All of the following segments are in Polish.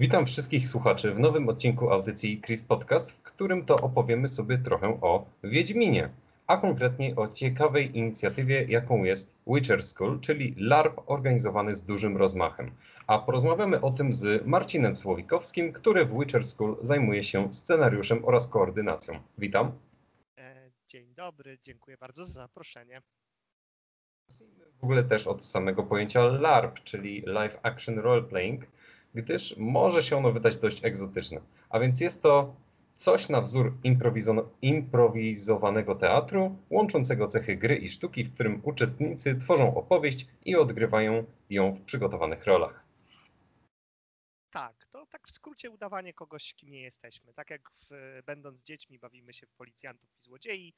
Witam wszystkich słuchaczy w nowym odcinku audycji Chris Podcast, w którym to opowiemy sobie trochę o Wiedźminie, a konkretniej o ciekawej inicjatywie, jaką jest Witcher School, czyli LARP organizowany z dużym rozmachem. A porozmawiamy o tym z Marcinem Słowikowskim, który w Witcher School zajmuje się scenariuszem oraz koordynacją. Witam. E, dzień dobry, dziękuję bardzo za zaproszenie. W ogóle też od samego pojęcia LARP, czyli Live Action Role Playing, gdyż może się ono wydać dość egzotyczne. A więc jest to coś na wzór improwizowanego teatru, łączącego cechy gry i sztuki, w którym uczestnicy tworzą opowieść i odgrywają ją w przygotowanych rolach. Tak, to tak w skrócie udawanie kogoś, kim nie jesteśmy. Tak jak w, będąc dziećmi bawimy się w policjantów i złodziei,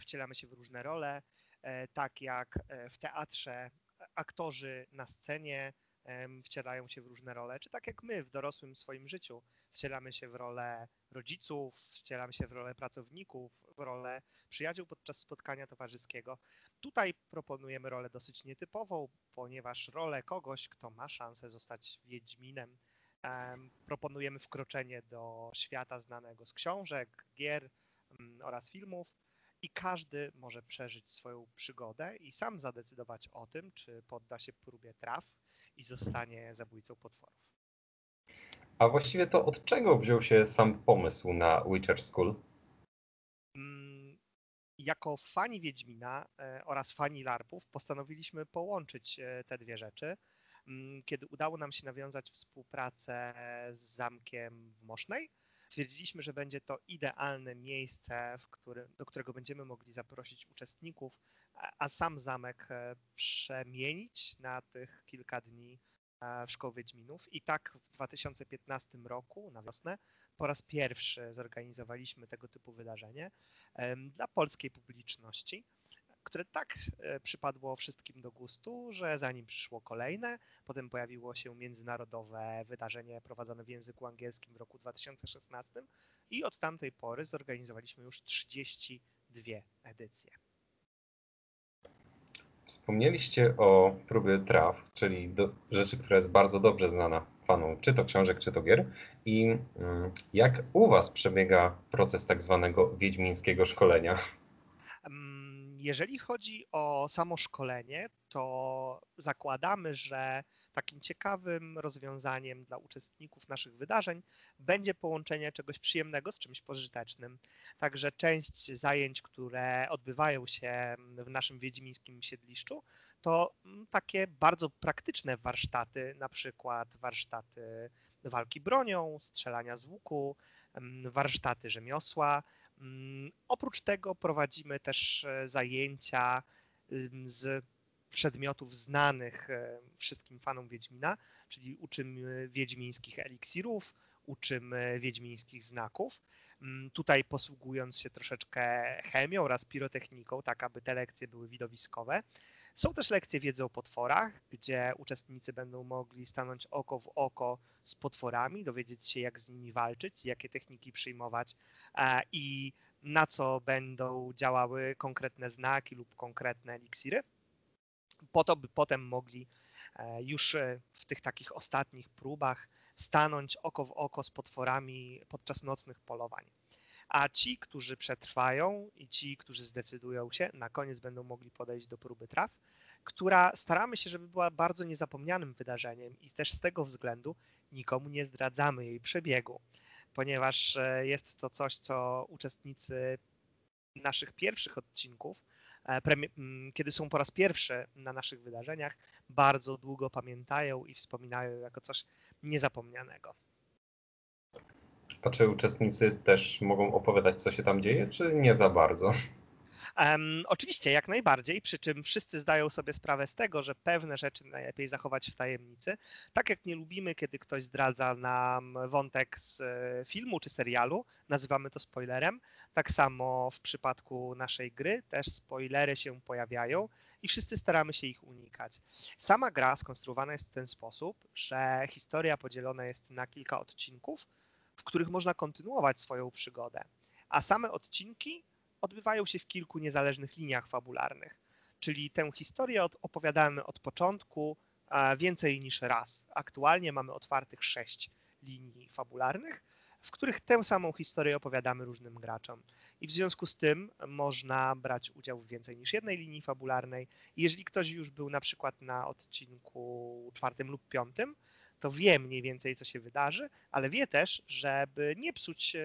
wcielamy się w różne role, e, tak jak e, w teatrze aktorzy na scenie wcielają się w różne role, czy tak jak my w dorosłym swoim życiu wcielamy się w rolę rodziców, wcielamy się w rolę pracowników, w rolę przyjaciół podczas spotkania towarzyskiego. Tutaj proponujemy rolę dosyć nietypową, ponieważ rolę kogoś, kto ma szansę zostać Wiedźminem, proponujemy wkroczenie do świata znanego z książek, gier mm, oraz filmów i każdy może przeżyć swoją przygodę i sam zadecydować o tym, czy podda się próbie traf i zostanie zabójcą potworów. A właściwie to od czego wziął się sam pomysł na Witcher School? Mm, jako fani Wiedźmina e, oraz fani LARPów postanowiliśmy połączyć e, te dwie rzeczy. Mm, kiedy udało nam się nawiązać współpracę z zamkiem w Mosznej, stwierdziliśmy, że będzie to idealne miejsce, do którego będziemy mogli zaprosić uczestników, a sam zamek e, przemienić na tych kilka dni e, w Szkoły Wiedźminów. I tak w 2015 roku, na wiosnę, po raz pierwszy zorganizowaliśmy tego typu wydarzenie dla polskiej publiczności które tak e, przypadło wszystkim do gustu, że zanim przyszło kolejne, potem pojawiło się międzynarodowe wydarzenie prowadzone w języku angielskim w roku 2016 i od tamtej pory zorganizowaliśmy już 32 edycje. Wspomnieliście o próbie traw, czyli do, rzeczy, która jest bardzo dobrze znana fanom, czy to książek, czy to gier. I mm, jak u Was przebiega proces tak zwanego wiedźmińskiego szkolenia? Jeżeli chodzi o samo szkolenie, to zakładamy, że takim ciekawym rozwiązaniem dla uczestników naszych wydarzeń będzie połączenie czegoś przyjemnego z czymś pożytecznym. Także część zajęć, które odbywają się w naszym wiedźmińskim siedliszczu, to mm, takie bardzo praktyczne warsztaty, na przykład warsztaty walki bronią, strzelania z łuku, mm, warsztaty rzemiosła, oprócz tego prowadzimy też e, zajęcia z przedmiotów znanych e, wszystkim fanom Wiedźmina, czyli uczymy wiedźmińskich eliksirów, uczymy wiedźmińskich znaków. Mm, tutaj posługując się troszeczkę chemią oraz pirotechniką, tak aby te lekcje były widowiskowe. Są też lekcje wiedzy o potworach, gdzie uczestnicy będą mogli stanąć oko w oko z potworami, dowiedzieć się, jak z nimi walczyć, jakie techniki przyjmować e, i na co będą działały konkretne znaki lub konkretne eliksiry, po to, by potem mogli e, już e, w tych takich ostatnich próbach stanąć oko w oko z potworami podczas nocnych polowań a ci, którzy przetrwają i ci, którzy zdecydują się, na koniec będą mogli podejść do próby traw, która staramy się, żeby była bardzo niezapomnianym wydarzeniem i też z tego względu nikomu nie zdradzamy jej przebiegu, ponieważ e, jest to coś, co uczestnicy naszych pierwszych odcinków, e, kiedy są po raz pierwszy na naszych wydarzeniach, bardzo długo pamiętają i wspominają jako coś niezapomnianego. Czy uczestnicy też mogą opowiadać, co się tam dzieje, czy nie za bardzo? Um, oczywiście, jak najbardziej, przy czym wszyscy zdają sobie sprawę z tego, że pewne rzeczy najlepiej zachować w tajemnicy. Tak jak nie lubimy, kiedy ktoś zdradza nam wątek z e, filmu czy serialu, nazywamy to spoilerem. Tak samo w przypadku naszej gry też spoilery się pojawiają i wszyscy staramy się ich unikać. Sama gra skonstruowana jest w ten sposób, że historia podzielona jest na kilka odcinków, w których można kontynuować swoją przygodę. A same odcinki odbywają się w kilku niezależnych liniach fabularnych. Czyli tę historię opowiadamy od początku więcej niż raz. Aktualnie mamy otwartych sześć linii fabularnych, w których tę samą historię opowiadamy różnym graczom. I w związku z tym można brać udział w więcej niż jednej linii fabularnej. Jeżeli ktoś już był na przykład na odcinku czwartym lub piątym, to wie mniej więcej, co się wydarzy, ale wie też, żeby nie psuć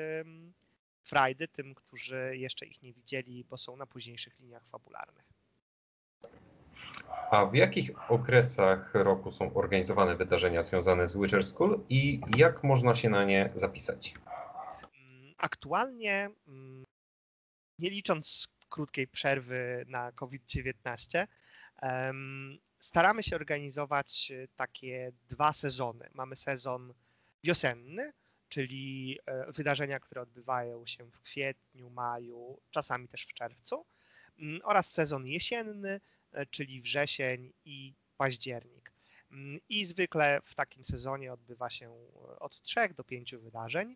frajdy tym, którzy jeszcze ich nie widzieli, bo są na późniejszych liniach fabularnych. A w jakich okresach roku są organizowane wydarzenia związane z Witcher School i jak można się na nie zapisać? Mm, aktualnie, mm, nie licząc krótkiej przerwy na COVID-19, staramy się organizować takie dwa sezony. Mamy sezon wiosenny, czyli e, wydarzenia, które odbywają się w kwietniu, maju, czasami też w czerwcu, mm, oraz sezon jesienny, e, czyli wrzesień i październik. Mm, I zwykle w takim sezonie odbywa się e, od trzech do pięciu wydarzeń.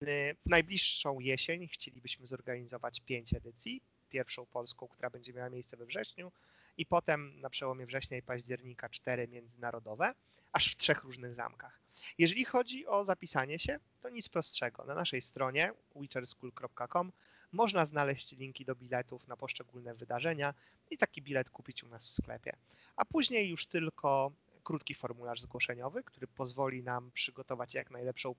W najbliższą jesień chcielibyśmy zorganizować pięć edycji. Pierwszą polską, która będzie miała miejsce we wrześniu, i potem na przełomie września i października cztery międzynarodowe, aż w trzech różnych zamkach. Jeżeli chodzi o zapisanie się, to nic prostszego. Na naszej stronie witcherschool.com można znaleźć linki do biletów na poszczególne wydarzenia i taki bilet kupić u nas w sklepie. A później już tylko krótki formularz zgłoszeniowy, który pozwoli nam przygotować jak najlepszą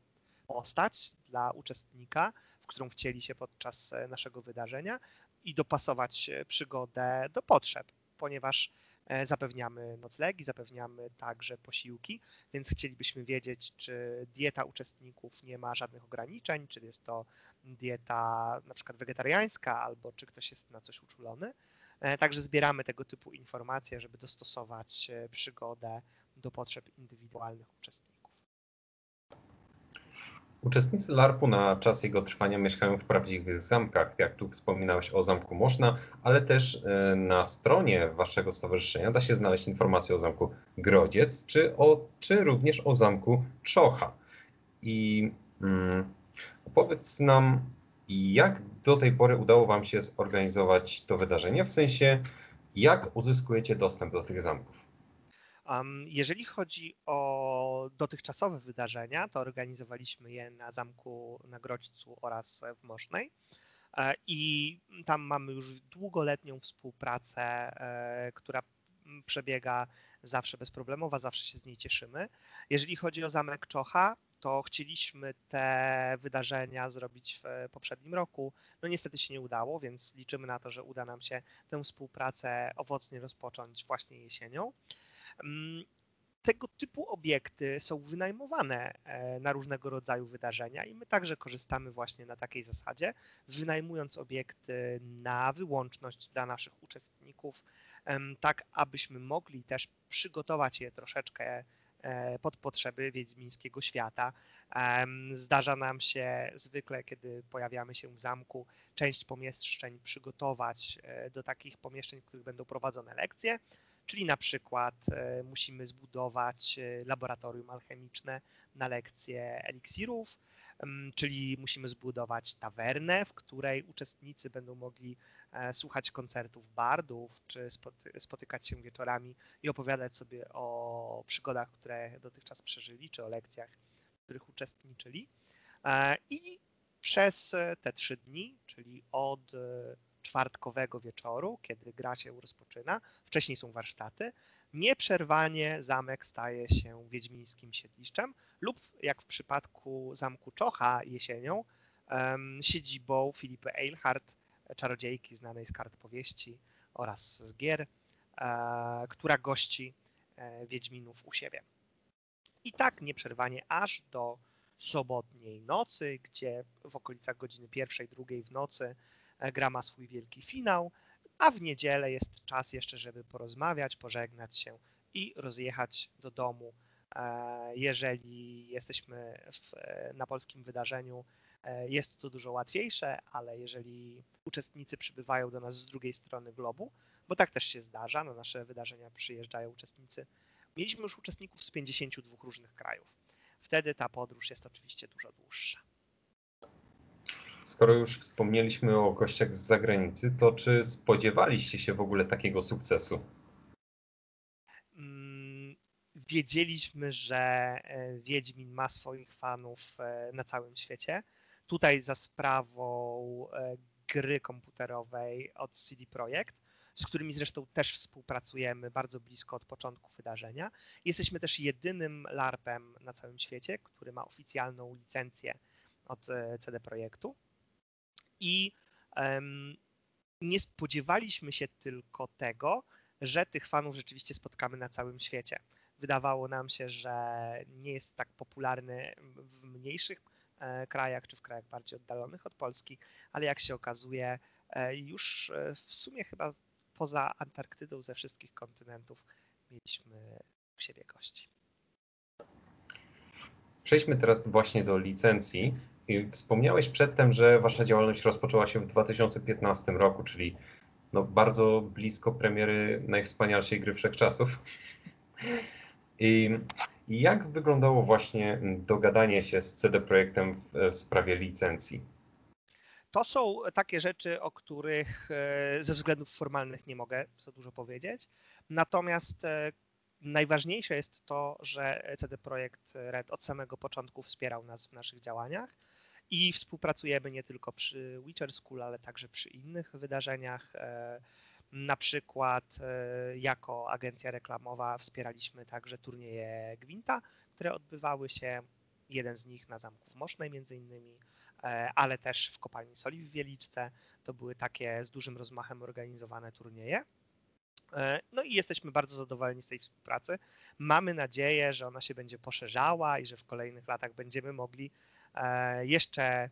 postać dla uczestnika, w którą wcieli się podczas naszego wydarzenia i dopasować przygodę do potrzeb ponieważ e, zapewniamy noclegi, zapewniamy także posiłki, więc chcielibyśmy wiedzieć, czy dieta uczestników nie ma żadnych ograniczeń, czy jest to dieta na przykład wegetariańska, albo czy ktoś jest na coś uczulony. E, także zbieramy tego typu informacje, żeby dostosować e, przygodę do potrzeb indywidualnych uczestników. Uczestnicy LARP-u na czas jego trwania mieszkają w prawdziwych zamkach, jak tu wspominałeś o Zamku Moszna, ale też e, na stronie waszego stowarzyszenia da się znaleźć informacje o Zamku Grodziec, czy, o, czy również o Zamku Czocha. I mm, opowiedz nam, jak do tej pory udało wam się zorganizować to wydarzenie, w sensie jak uzyskujecie dostęp do tych zamków? Jeżeli chodzi o dotychczasowe wydarzenia, to organizowaliśmy je na zamku na Grodźcu oraz w Mosznej. E, I tam mamy już długoletnią współpracę, e, która przebiega zawsze bezproblemowa, zawsze się z niej cieszymy. Jeżeli chodzi o zamek Czocha, to chcieliśmy te wydarzenia zrobić w poprzednim roku. No niestety się nie udało, więc liczymy na to, że uda nam się tę współpracę owocnie rozpocząć właśnie jesienią. Tego typu obiekty są wynajmowane e, na różnego rodzaju wydarzenia i my także korzystamy właśnie na takiej zasadzie, wynajmując obiekty na wyłączność dla naszych uczestników, tak abyśmy mogli też przygotować je troszeczkę e, pod potrzeby wiedźmińskiego świata. Zdarza nam się zwykle, kiedy pojawiamy się w zamku, część pomieszczeń przygotować e, do takich pomieszczeń, w których będą prowadzone lekcje czyli na przykład e, musimy zbudować e, laboratorium alchemiczne na lekcje eliksirów, czyli musimy zbudować tawernę, w której uczestnicy będą mogli e, słuchać koncertów bardów, czy spotykać się wieczorami i opowiadać sobie o przygodach, które dotychczas przeżyli, czy o lekcjach, w których uczestniczyli. I przez te trzy dni, czyli od czwartkowego wieczoru, kiedy gra się rozpoczyna, wcześniej są warsztaty, nieprzerwanie zamek staje się wiedźmińskim siedliszczem lub jak w przypadku zamku Czocha jesienią, siedzibą Filipy Eilhart, czarodziejki znanej z kart powieści oraz z gier, e, która gości e, Wiedźminów u siebie. I tak nieprzerwanie aż do sobotniej nocy, gdzie w okolicach godziny pierwszej, drugiej w nocy gra ma swój wielki finał, a w niedzielę jest czas jeszcze, żeby porozmawiać, pożegnać się i rozjechać do domu. E, jeżeli jesteśmy w, e, na polskim wydarzeniu, jest to dużo łatwiejsze, ale jeżeli uczestnicy przybywają do nas z drugiej strony globu, bo tak też się zdarza, na nasze wydarzenia przyjeżdżają uczestnicy. Mieliśmy już uczestników z 52 różnych krajów. Wtedy ta podróż jest oczywiście dużo dłuższa. Skoro już wspomnieliśmy o gościach z zagranicy, to czy spodziewaliście się w ogóle takiego sukcesu? Mm, wiedzieliśmy, że Wiedźmin ma swoich fanów na całym świecie. Tutaj za sprawą gry komputerowej od CD Projekt, z którymi zresztą też współpracujemy bardzo blisko od początku wydarzenia. Jesteśmy też jedynym LARPem na całym świecie, który ma oficjalną licencję od CD Projektu. I nie spodziewaliśmy się tylko tego, że tych fanów rzeczywiście spotkamy na całym świecie. Wydawało nam się, że nie jest tak popularny w mniejszych e, krajach czy w krajach bardziej oddalonych od Polski, ale jak się okazuje, e, już e, w sumie chyba poza Antarktydą ze wszystkich kontynentów mieliśmy u siebie gości. Przejdźmy teraz właśnie do licencji. Wspomniałeś przedtem, że wasza działalność rozpoczęła się w 2015 roku, czyli no bardzo blisko premiery najwspanialszej gry wszechczasów. I jak wyglądało właśnie dogadanie się z CD Projektem w sprawie licencji? To są takie rzeczy, o których e, ze względów formalnych nie mogę za dużo powiedzieć. Natomiast e, najważniejsze jest to, że CD Projekt Red od samego początku wspierał nas w naszych działaniach i współpracujemy nie tylko przy Witcher School, ale także przy innych wydarzeniach. E, na przykład jako agencja reklamowa wspieraliśmy także turnieje Gwinta, które odbywały się, jeden z nich na Zamku w Mosznej między innymi, E, ale też w kopalni soli w Wieliczce. To były takie z dużym rozmachem organizowane turnieje. E, no i jesteśmy bardzo zadowoleni z tej współpracy. Mamy nadzieję, że ona się będzie poszerzała i że w kolejnych latach będziemy mogli e, jeszcze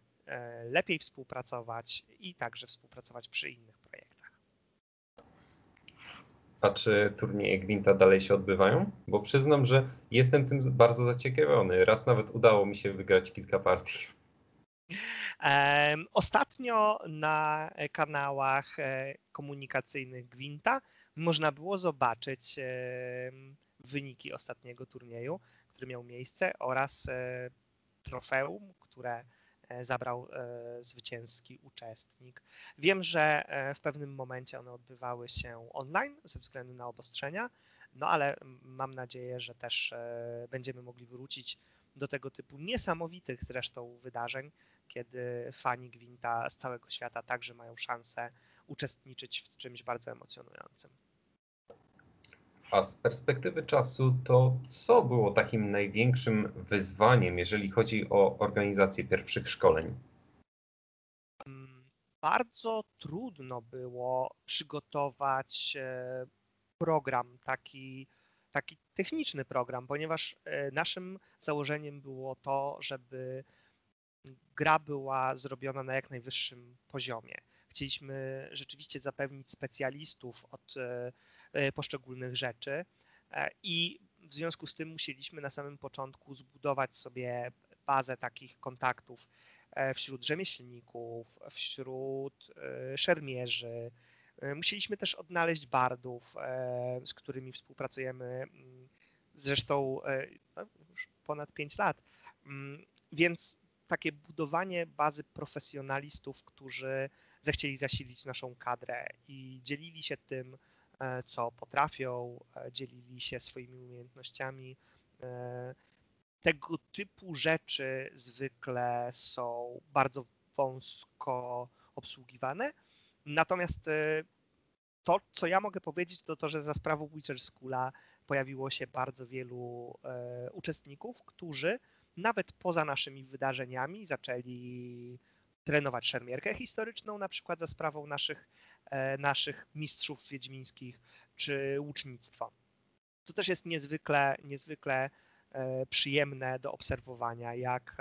lepiej współpracować i także współpracować przy innych projektach. A czy turnieje Gwinta dalej się odbywają? Bo przyznam, że jestem tym bardzo zaciekawiony. Raz nawet udało mi się wygrać kilka partii. Ostatnio na kanałach e, komunikacyjnych Gwinta można było zobaczyć wyniki ostatniego turnieju, który miał miejsce oraz e, trofeum, które e, zabrał zwycięski uczestnik. Wiem, że w pewnym momencie one odbywały się online ze względu na obostrzenia, no ale mam nadzieję, że też będziemy mogli wrócić do tego typu niesamowitych zresztą wydarzeń, kiedy fani Gwinta z całego świata także mają szansę uczestniczyć w czymś bardzo emocjonującym. A z perspektywy czasu, to co było takim największym wyzwaniem, jeżeli chodzi o organizację pierwszych szkoleń? Bardzo trudno było przygotować e, program taki, taki techniczny program, ponieważ e, naszym założeniem było to, żeby gra była zrobiona na jak najwyższym poziomie. Chcieliśmy rzeczywiście zapewnić specjalistów od e, e, poszczególnych rzeczy i w związku z tym musieliśmy na samym początku zbudować sobie bazę takich kontaktów wśród rzemieślników, wśród szermierzy, musieliśmy też odnaleźć bardów, e, z którymi współpracujemy mm, zresztą e, no, już ponad 5 lat. Mm, więc takie budowanie bazy profesjonalistów, którzy zechcieli zasilić naszą kadrę i dzielili się tym, co potrafią, dzielili się swoimi umiejętnościami. Tego typu rzeczy zwykle są bardzo wąsko obsługiwane Natomiast e, to, co ja mogę powiedzieć, to to, że za sprawą Witcher Schoola pojawiło się bardzo wielu e, uczestników, którzy nawet poza naszymi wydarzeniami zaczęli trenować szermierkę historyczną, na przykład za sprawą naszych, e, naszych mistrzów wiedźmińskich, czy łucznictwo. To też jest niezwykle, niezwykle przyjemne do obserwowania, jak